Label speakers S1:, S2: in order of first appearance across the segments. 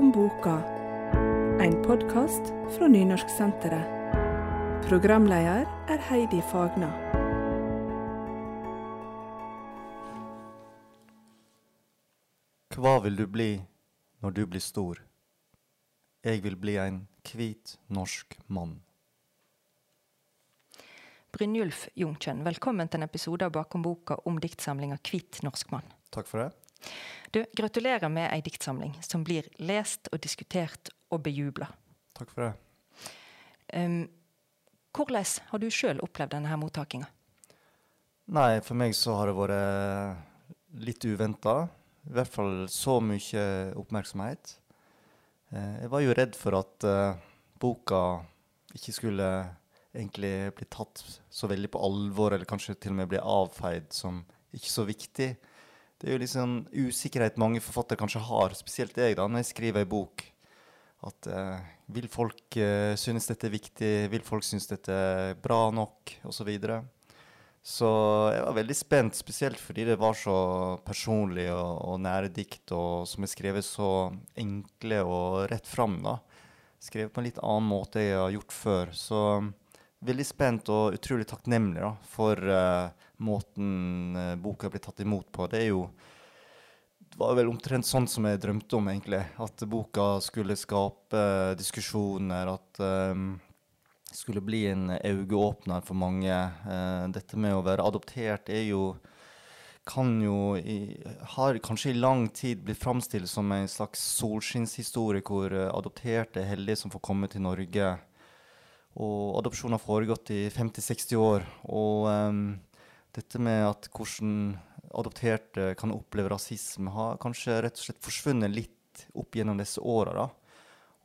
S1: om boka, en podkast fra Nynorsksenteret. Programleder er Heidi Fagna.
S2: Hva vil du bli når du blir stor? Jeg vil bli en hvit norsk mann.
S3: Brynjulf Jungkjønn, velkommen til en episode av Bakom boka om diktsamlinga 'Hvit norsk mann'.
S2: Takk for det.
S3: Du, Gratulerer med ei diktsamling som blir lest og diskutert og bejubla.
S2: Takk for det.
S3: Um, hvordan har du sjøl opplevd denne mottakinga?
S2: Nei, for meg så har det vært litt uventa. I hvert fall så mye oppmerksomhet. Eh, Jeg var jo redd for at eh, boka ikke skulle egentlig bli tatt så veldig på alvor, eller kanskje til og med bli avfeid som ikke så viktig. Det er jo litt sånn usikkerhet mange forfattere kanskje har, spesielt jeg, da, når jeg skriver ei bok. At uh, vil folk uh, synes dette er viktig, vil folk synes dette er bra nok, Og Så, videre. så jeg var veldig spent, spesielt fordi det var så personlig og, og nære dikt, og som er skrevet så enkle og rett fram. da. Skrevet på en litt annen måte jeg har gjort før. Så veldig spent og utrolig takknemlig da, for eh, måten eh, boka blir tatt imot på. Det er jo det var vel omtrent sånn som jeg drømte om, egentlig. At boka skulle skape diskusjoner, at det skulle bli en øyeåpner for mange. Uh, dette med å være adoptert er jo kan jo i, har kanskje i lang tid blitt framstilt som en slags solskinnshistorie hvor eh, adopterte er heldige som får komme til Norge. Og adopsjon har foregått i 50-60 år. Og um, dette med at hvordan adopterte kan oppleve rasisme, har kanskje rett og slett forsvunnet litt opp gjennom disse åra.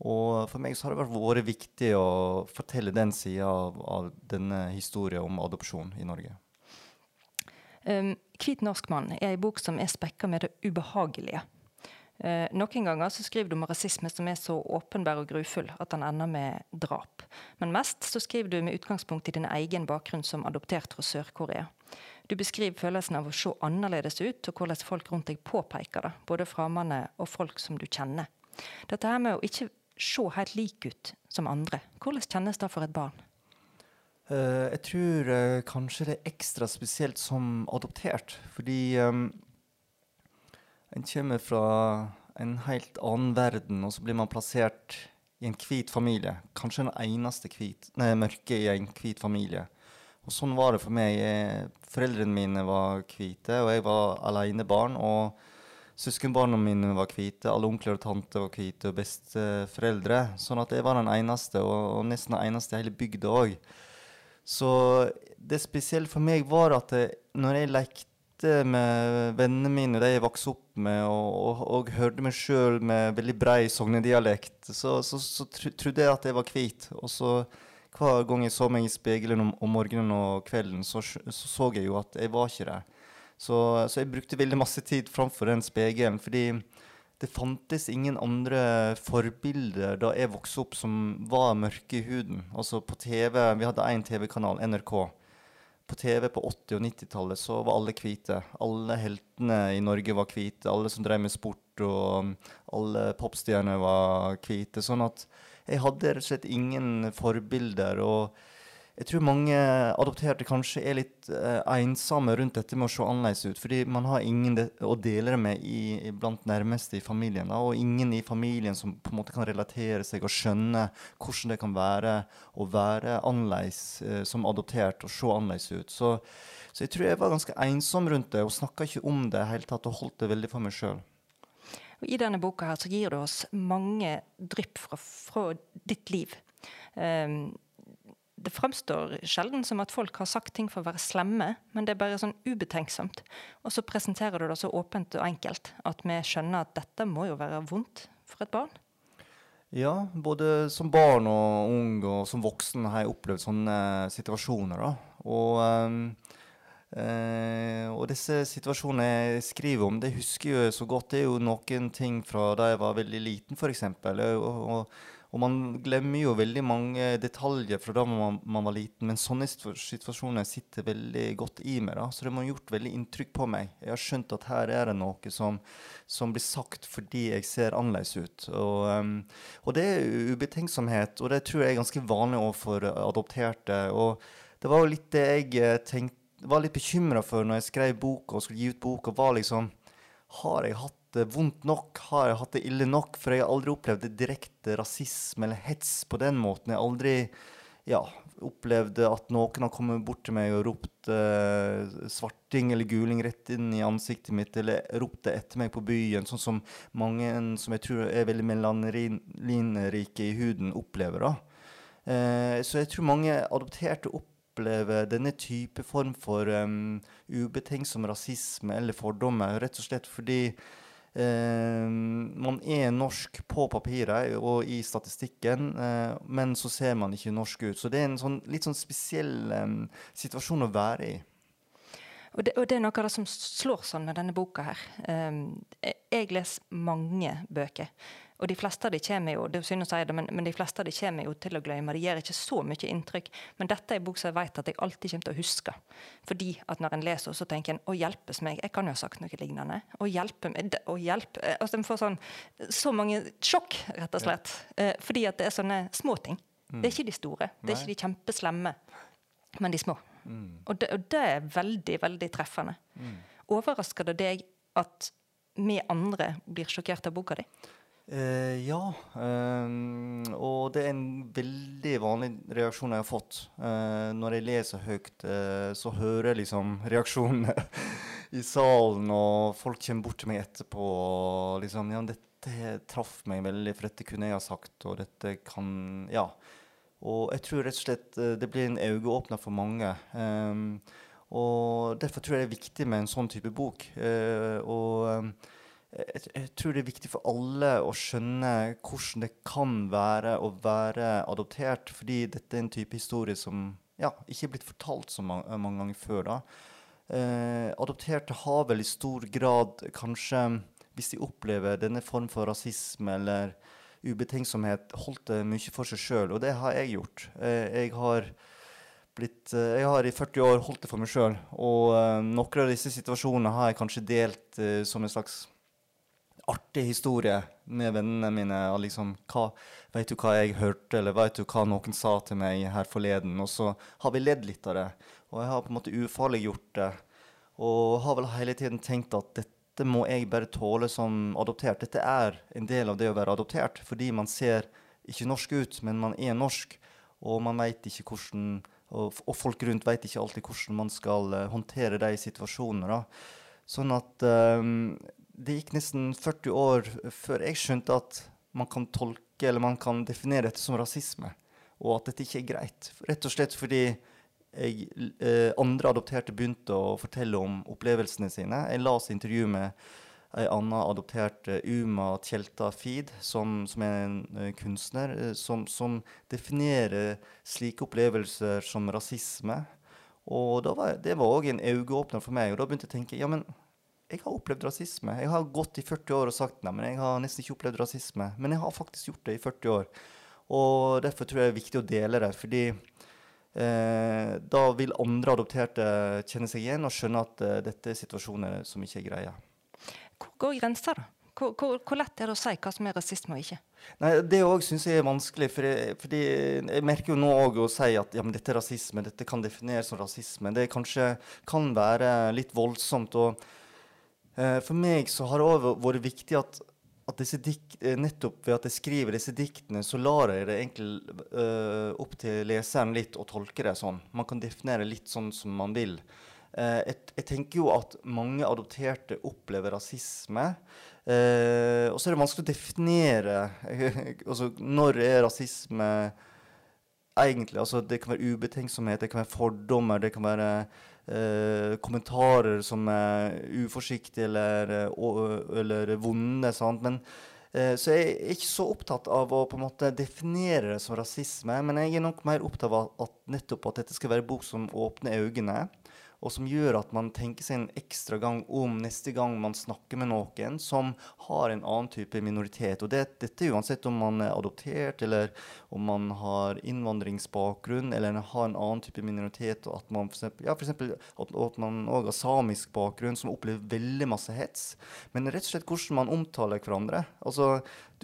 S2: Og for meg så har det vært viktig å fortelle den sida av, av, denne historien om adopsjon i Norge.
S3: Um, 'Hvit norsk mann' er ei bok som er spekka med det ubehagelige. Uh, noen ganger så skriver du om rasisme som er så åpenbar og grufull at den ender med drap. Men mest så skriver du med utgangspunkt i din egen bakgrunn som adoptert fra Sør-Korea. Du beskriver følelsen av å se annerledes ut, og hvordan folk rundt deg påpeker det. Både fremmede og folk som du kjenner. Dette her med å ikke se helt lik ut som andre, hvordan kjennes det for et barn?
S2: Uh, jeg tror uh, kanskje det er ekstra spesielt som adoptert. Fordi um, en kommer fra en helt annen verden, og så blir man plassert i en hvit familie. Kanskje den eneste kvit, nei, mørke i en hvit familie. Og sånn var det for meg. Foreldrene mine var hvite, og jeg var alenebarn. Og søskenbarna mine var hvite, alle onkler og tanter var hvite, og besteforeldre. Sånn at jeg var den eneste, og, og nesten den eneste i hele bygda òg. Så det spesielle for meg var at jeg, når jeg lekte med vennene mine, de jeg vokste opp med, og, og, og hørte meg sjøl med veldig brei sognedialekt, så, så, så, trodde jeg at jeg var hvit. Og så hver gang jeg så meg i speilet om, om, morgenen og kvelden, så, så, så jeg jo at jeg var ikke det. Så, så, jeg brukte veldig masse tid framfor den spegelen. fordi det fantes ingen andre forbilder da jeg vokste opp som var mørke i huden. Altså på TV, Vi hadde én TV-kanal, NRK. På TV på 80- og 90-tallet så var alle hvite. Alle heltene i Norge var hvite. Alle som drev med sport og alle popstjerner var hvite. Sånn at jeg hadde rett og slett ingen forbilder. og jeg tror mange adopterte kanskje er litt eh, ensomme rundt dette med å se annerledes ut. Fordi man har ingen de å dele det med i, blant nærmeste i familien. Da, og ingen i familien som på en måte kan relatere seg og skjønne hvordan det kan være å være annerledes eh, som adoptert og se annerledes ut. Så, så, jeg tror jeg var ganske ensom rundt det og snakka ikke om det i hele tatt og holdt det veldig for meg sjøl.
S3: I denne boka her så gir du oss mange drypp fra, fra ditt liv. Um, det fremstår sjelden som at folk har sagt ting for å være slemme, men det er bare sånn ubetenksomt. Og så presenterer du det så åpent og enkelt at vi skjønner at dette må jo være vondt for et barn.
S2: Ja, både som barn og ung og som voksen har jeg opplevd sånne situasjoner. da. Og, øh, og disse situasjonene jeg skriver om, det husker jeg så godt. Det er jo noen ting fra da jeg var veldig liten, f.eks. Og, og, Og man glemmer jo veldig mange detaljer fra da man, man var liten, men sånne situasjoner sitter veldig godt i meg. da, Så det har gjort veldig inntrykk på meg. Jeg har skjønt at her er det noe som, som blir sagt fordi jeg ser annerledes ut. Og, um, og, det er ubetenksomhet, og det tror jeg er ganske vanlig overfor adopterte. Og det var jo litt det jeg eh, tenkte, var litt bekymra for når jeg skrev boka og skulle gi ut boka, var liksom Har jeg hatt det vondt nok? Har jeg hatt det ille nok? For jeg har aldri opplevd direkte rasisme eller hets på den måten. Jeg har aldri ja, opplevd at noen har kommet bort til meg og ropt eh, svarting eller guling rett inn i ansiktet mitt, eller ropt det etter meg på byen, sånn som mange som jeg tror er veldig melaninrike i huden, opplever. da. Eh, så jeg tror mange adopterte opplever denne type form for um, ubetenksom rasisme eller fordommer, rett og slett fordi um, man er norsk på papiret og i statistikken, uh, men så ser man ikke norsk ut. Så det er en sånn, litt sånn spesiell um, situasjon å være i.
S3: Og det, og det, er noe av det som slår sånn med denne boka her. Um, jeg leser mange bøker. Og de fleste av de kommer jo det er synd å si det, men, men, de fleste av de kommer jo til å glemme. De gjør ikke så mye inntrykk. Men dette er en bok som jeg vet at jeg alltid kommer til å huske. Fordi at når en leser, så tenker en 'Å hjelpes meg', jeg kan jo ha sagt noe lignende. Å hjelpe meg, å hjelpe Altså En får sånn så mange sjokk, rett og slett. Ja. Eh, fordi at det er sånne små ting. Mm. Det er ikke de store. Det er ikke de kjempeslemme, men de små. Mm. Og, det, og, det, er veldig, veldig treffende. Mm. Overrasker det deg at vi andre blir sjokkert av boka di?
S2: Eh, ja. Um, og det er en veldig vanlig reaksjon jeg har fått. Uh, når jeg leser høyt, uh, så hører jeg liksom reaksjonene i salen, og folk kommer bort til meg etterpå og liksom Ja, dette traff meg veldig, for dette kunne jeg ha sagt, og dette kan Ja. Og jeg tror rett og slett uh, det blir en øyeåpner for mange. Um, og derfor tror jeg det er viktig med en sånn type bok. og um, jeg, jeg, tror det er viktig for alle å skjønne hvordan det kan være å være adoptert, fordi dette er en type historie som ja, ikke er blitt fortalt så mange, mange ganger før. da. Eh, adopterte har vel i stor grad kanskje, hvis de opplever denne form for rasisme eller ubetenksomhet, holdt det mye for seg sjøl, og det har jeg gjort. Eh, jeg har blitt, eh, jeg har i 40 år holdt det for meg sjøl, og eh, noen av disse situasjonene har jeg kanskje delt som en slags artig historie med vennene mine. liksom, hva, Vet du hva jeg hørte, eller vet du hva noen sa til meg her forleden? Og så har vi ledd litt av det. Og jeg har på en måte ufarliggjort det. Og har vel hele tiden tenkt at dette må jeg bare tåle som adoptert. Dette er en del av det å være adoptert, fordi man ser ikke norsk ut, men man er norsk. Og man ikke hvordan og, og folk rundt vet ikke alltid hvordan man skal uh, håndtere de situasjonene. da. Sånn at um, det gikk nesten 40 år før jeg skjønte at man kan tolke eller man kan definere dette som rasisme, og at dette ikke er greit. Rett og slett fordi jeg, eh, andre adopterte begynte å fortelle om opplevelsene sine. Jeg las intervju med ei anna adoptert uh, Uma Tjelta Feed, som, som er en uh, kunstner, uh, som, som, definerer slike opplevelser som rasisme. Og var, det var òg en øyeåpner for meg. Og da begynte jeg å tenke ja, men jeg har opplevd rasisme. Jeg har gått i 40 år og sagt nei, men jeg har nesten ikke opplevd rasisme. Men jeg har faktisk gjort det i 40 år. Og derfor tror jeg det er viktig å dele det. Fordi eh, da vil andre adopterte kjenne seg igjen og skjønne at eh, dette er situasjoner som ikke er greie.
S3: Hvor går grensa, da? Hvor, hvor, hvor, lett er det å si hva som er rasisme og ikke?
S2: Nei, Det òg syns jeg er vanskelig. For jeg, fordi jeg merker jo nå òg å si at ja, men dette er rasisme, dette kan defineres som rasisme. Det kanskje kan være litt voldsomt. og Eh, for meg så har det òg vært viktig at, at dikt, eh, nettopp ved at jeg skriver disse diktene, så lar jeg det egentlig uh, opp til leseren litt å tolke det sånn. Man kan definere litt sånn som man vil. Uh, jeg, jeg, tenker jo at mange adopterte opplever rasisme. Uh, og så er det vanskelig å definere altså, når er rasisme egentlig. Altså, det kan være ubetenksomhet, det kan være fordommer, det kan være eh, kommentarer som er uforsiktige eller, eh, eller vonde. Sant? Men, eh, så jeg er ikke så opptatt av å på en måte definere det som rasisme. Men jeg er nok mer opptatt av at, nettopp at dette skal være bok som åpner øynene. Og som gjør at man tenker seg en ekstra gang om neste gang man snakker med noen som har en annen type minoritet. Og det, dette uansett om man er adoptert, eller om man har innvandringsbakgrunn, eller har en annen type minoritet, og at man for eksempel, ja, for eksempel, at, at man òg har samisk bakgrunn, som opplever veldig masse hets. Men rett og slett hvordan man omtaler hverandre. Altså,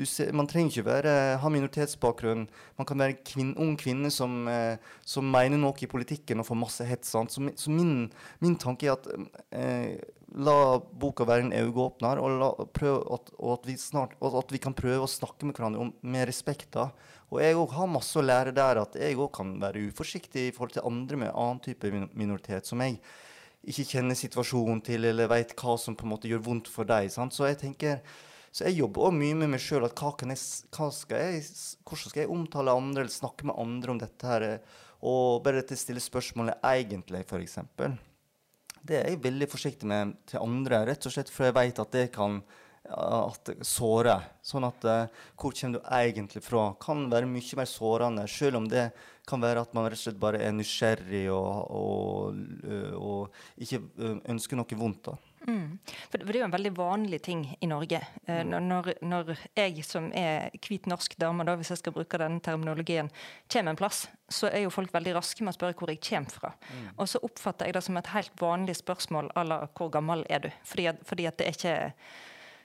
S2: ser, man trenger ikke være, ha minoritetsbakgrunn. Man kan være en kvin, ung kvinne som, eh, som, mener noe i politikken og får masse hets. Så, så min, min, tanke er at eh, la boka være en øyeåpner, og, la, at, og at, vi snart, at, vi kan prøve å snakke med hverandre om, med respekt. da. Og jeg òg har masse å lære der, at jeg òg kan være uforsiktig i forhold til andre med annen type minoritet, som jeg ikke kjenner situasjonen til, eller veit hva som på en måte gjør vondt for. Sant? Så jeg tenker så jeg jobber også mye med meg sjøl. Hvordan skal jeg omtale andre, eller snakke med andre om dette her? Og bare til å stille spørsmålet egentlig, f.eks. Det er jeg veldig forsiktig med til andre, rett og slett fordi jeg vet at det kan at såre. Sånn at uh, hvor kommer du egentlig fra, kan være mye mer sårende. Selv om det kan være at man rett og slett bare er nysgjerrig og, og, og, og ikke ønsker noe vondt. da.
S3: Mm. For det er jo en veldig vanlig ting i Norge. Eh, mm. når, når, jeg som er hvit norsk dame, da, hvis jeg skal bruke denne terminologien, kommer en plass, så er jo folk veldig raske med å spørre hvor jeg kommer fra. Mm. Og så oppfatter jeg det som et helt vanlig spørsmål à la 'hvor gammel er du?' Fordi fordi at det er ikke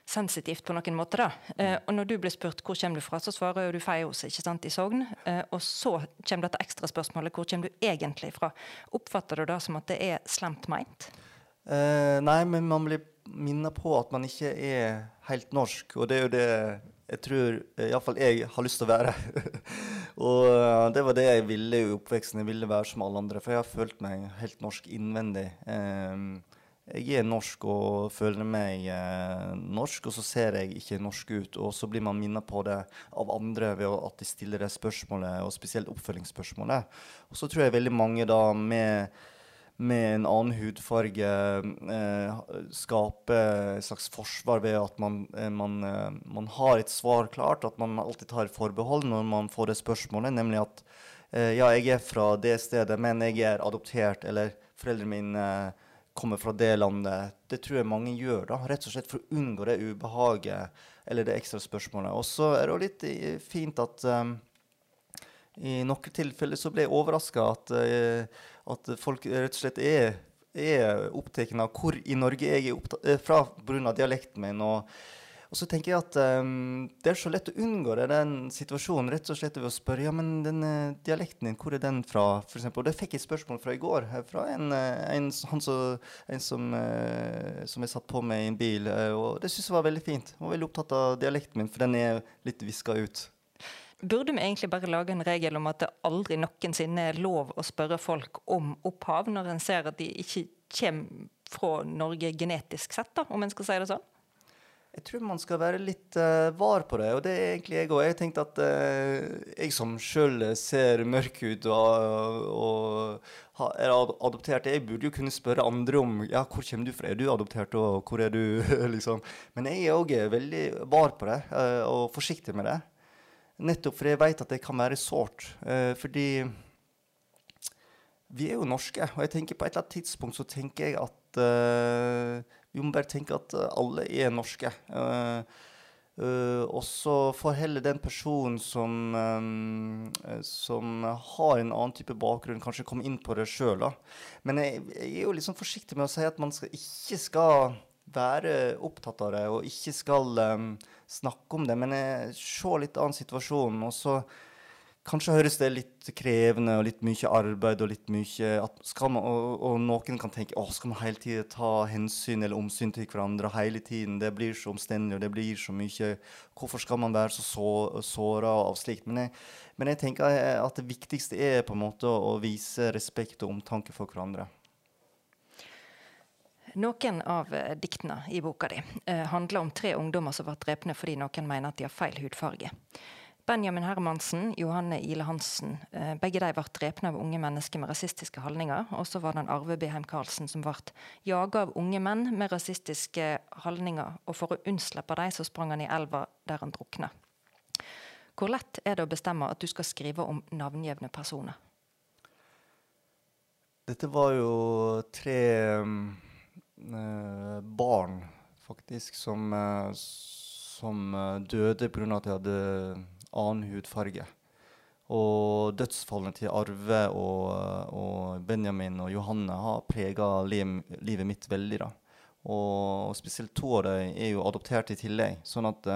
S3: sensitivt på noen måte. da. Eh, og når du blir spurt hvor kommer du fra, så svarer jo du Feios ikke sant, i Sogn. Eh, og så kommer dette ekstraspørsmålet hvor kommer du egentlig fra. Oppfatter du det som at det er slemt meint?
S2: Uh, nei, men man blir minnet på at man ikke er helt norsk. Og det er jo det jeg tror eh, iallfall jeg har lyst til å være. og uh, det var det jeg ville i oppveksten. Jeg ville være som alle andre. For jeg har følt meg helt norsk innvendig. Uh, jeg er norsk og føler meg uh, norsk, og så ser jeg ikke norsk ut. Og så blir man minnet på det av andre ved at de stiller det spørsmålet, og spesielt oppfølgingsspørsmålet. Og så tror jeg veldig mange da med med en annen hudfarge eh, skape et slags forsvar ved at man, eh, man, eh, man, har et svar klart, at man alltid tar forbehold når man får det spørsmålet, nemlig at eh, ja, jeg er fra det stedet, men jeg er adoptert, eller foreldrene mine kommer fra det landet. Det tror jeg mange gjør, da, rett og slett for å unngå det ubehaget eller det ekstra spørsmålet. Og så er det jo litt fint at um, i noen tilfeller så ble jeg overraska at, uh, at, folk rett og slett er, er opptatt av hvor i Norge jeg er eh, fra pga. dialekten min. Og, og, så tenker jeg at um, det er så lett å unngå det, den situasjonen rett og slett ved å spørre ja, men den dialekten din, hvor er den fra? For eksempel. og det fikk jeg spørsmål fra i går, fra en, en, han så, en som, som jeg satt på med i en bil. og det syns jeg var veldig fint. Jeg var veldig opptatt av dialekten min, for den er litt viska ut.
S3: Burde vi egentlig bare lage en regel om at det aldri noensinne er lov å spørre folk om opphav, når en ser at de ikke kommer fra Norge genetisk sett, da, om en skal si det sånn?
S2: Jeg tror man skal være litt uh, var på det, og det er egentlig jeg òg. Jeg tenkte at uh, jeg som sjøl ser mørk ut og, og, er adoptert, jeg burde jo kunne spørre andre om ja, hvor kommer du fra, er du adoptert, og hvor er du, liksom. Men jeg er òg veldig var på det, uh, og forsiktig med det. Nettopp fordi jeg vet at det kan være sårt. Eh, fordi vi er jo norske, og jeg tenker på et eller annet tidspunkt så tenker jeg at eh, vi må bare tenke at alle er norske. Eh, uh, og så får heller den personen som, um, som har en annen type bakgrunn, kanskje komme inn på det sjøl. Men jeg, jeg, er jo litt sånn forsiktig med å si at man skal, ikke skal være opptatt av det og ikke skal um, snakke om det, men ser litt annen situasjon. Og så kanskje høres det litt krevende og litt mye arbeid og litt mye man, og, og, noen kan tenke å, skal man hele tiden ta hensyn eller omsyn til hverandre hele tiden? Det blir så omstendelig, og det blir så mye Hvorfor skal man være så, så såra av slikt? Men jeg, men jeg tenker at det viktigste er på en måte å vise respekt og omtanke for hverandre.
S3: Noen av eh, diktene i boka di eh, handler om tre ungdommer som ble drepne fordi noen mener at de har feil hudfarge. Benjamin Hermansen, Johanne Ile Hansen, eh, begge de ble drept av unge mennesker med rasistiske holdninger. Og så var det en Arve Beheim Karlsen som ble jaga av unge menn med rasistiske holdninger. Og for å unnslippe dem, så sprang han i elva der han drukna. Hvor lett er det å bestemme at du skal skrive om navngjevne personer?
S2: Dette var jo tre uh, barn, faktisk, som, uh, som uh, døde pga. at de hadde annen hudfarge. Og dødsfallene til Arve og, og Benjamin og Johanne har prega livet mitt veldig. da. Og, og, spesielt to av dem er jo adoptert i tillegg. sånn at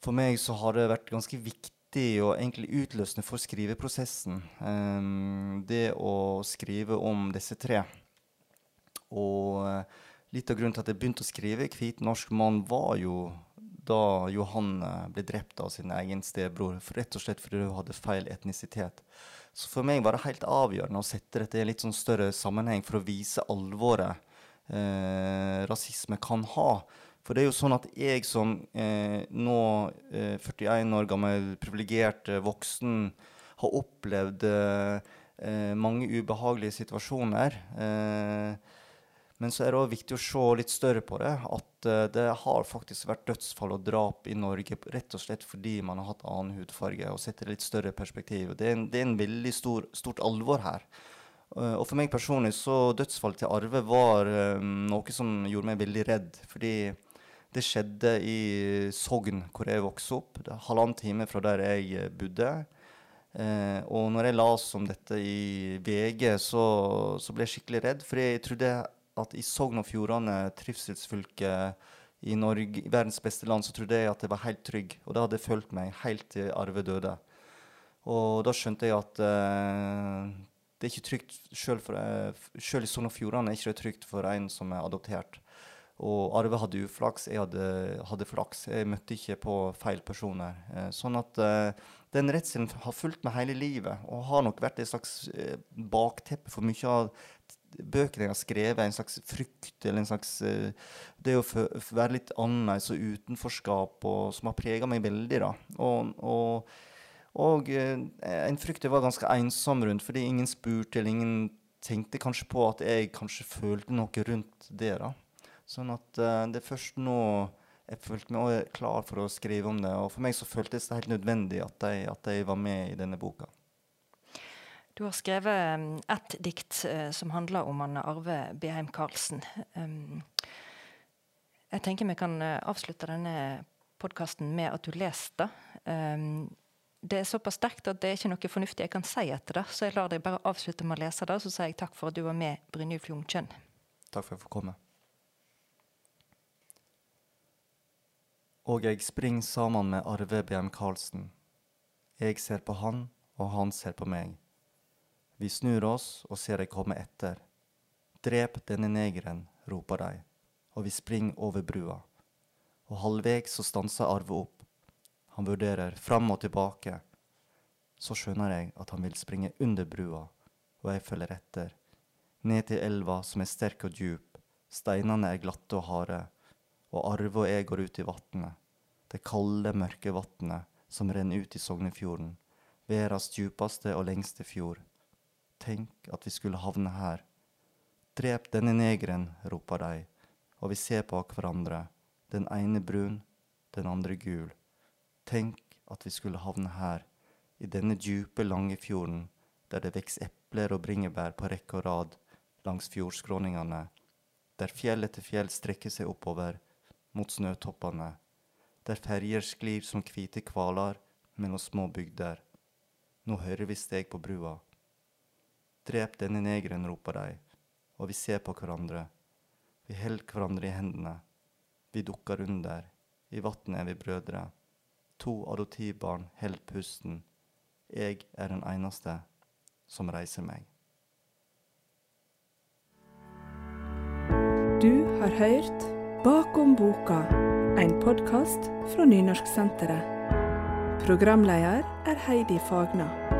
S2: for meg så har det vært ganske viktig og egentlig utløsende for skriveprosessen. Eh, det å skrive om disse tre. Og uh, litt av grunnen til at jeg begynte å skrive 'Hvit norsk mann', var jo da Johan ble drept av sin egen stebror. Rett og slett fordi hun hadde feil etnisitet. Så for meg var det helt avgjørende å sette dette i en litt sånn større sammenheng for å vise alvoret eh, rasisme kan ha. For det er jo sånn at jeg som eh, nå eh, 41 år gammel, privilegert eh, voksen, har opplevd eh, eh, mange ubehagelige situasjoner. Eh, men så er det òg viktig å se litt større på det. At det har faktisk vært dødsfall og drap i Norge rett og slett fordi man har hatt annen hudfarge. og setter det litt større perspektiv. Det er en, det er en veldig stor, stort alvor her. og for meg personlig så dødsfallet til Arve var noe som gjorde meg veldig redd. fordi det skjedde i Sogn, hvor jeg vokste opp. Det er halvannen time fra der jeg eh, bodde. Eh, og når jeg las om dette i VG, så, så, ble jeg skikkelig redd. For jeg trodde at i Sogn og Fjordane, trivselsfylket i Norge, verdens beste land, så trodde jeg at jeg var helt trygg. Og det hadde fulgt meg helt til Arve døde. Og da skjønte jeg at uh, det er ikke trygt eh, selv i Sogn og Fjordane er det ikke trygt for en som er adoptert. Og Arve hadde uflaks, jeg hadde, hadde, flaks. Jeg møtte ikke på feil personer. Eh, sånn at eh, den redselen har fulgt meg hele livet og har nok vært et slags eh, bakteppe for mye av bøkene jeg har skrevet. En slags frykt eller en slags eh, Det å være litt annerledes og utenforskap og, som har prega meg veldig. da. Og, og, og eh, en frykt jeg var ganske ensom rundt, fordi ingen spurte eller ingen tenkte kanskje på at jeg kanskje følte noe rundt det. da. Sånn at uh, det er først nå jeg følte meg klar for å skrive om det. Og for meg så føltes det helt nødvendig at jeg, at jeg var med i denne boka.
S3: Du har skrevet um, ett dikt uh, som handler om han Arve Beheim Karlsen. Um, jeg tenker vi kan avslutte denne podkasten med at du leser det. Det er såpass sterkt at det er ikke noe fornuftig jeg kan si etter det. Så jeg lar deg bare avslutte med å lese det, så sier jeg takk for at du var med, Brynjulf Jungkjønn.
S2: Takk for at jeg fikk komme. Og jeg springer sammen med Arve BM Karlsen. Jeg ser på han, og han ser på meg. Vi snur oss og ser deg komme etter. Drep denne negeren, roper de, og vi springer over brua. Og halvveis så stanser Arve opp. Han vurderer fram og tilbake. Så skjønner jeg at han vil springe under brua, og jeg følger etter. Ned til elva som er sterk og djup. Steinene er glatte og harde, og Arve og jeg går ut i vatnet det kalde, mørke vatnet som renner ut i Sognefjorden, verdens djupeste og lengste fjord. Tenk at vi skulle havne her. Drep denne negeren, roper de, og vi ser på hverandre, den ene brun, den andre gul. Tenk at vi skulle havne her, i denne djupe, lange fjorden, der det vokser epler og bringebær på rekke og rad langs fjordskråningene, der fjell etter fjell strekker seg oppover mot snøtoppene der ferjer sklir som hvite kvaler mellom små bygder. Nå hører vi steg på brua. Drep denne negeren, roper de, og vi ser på hverandre. Vi holder hverandre i hendene. Vi dukker under. I vannet er vi brødre. To adoptivbarn holder pusten. Jeg er den eneste som reiser meg.
S1: Du har hørt Bakom boka en podkast fra Nynorsksenteret. Programleder er Heidi Fagna.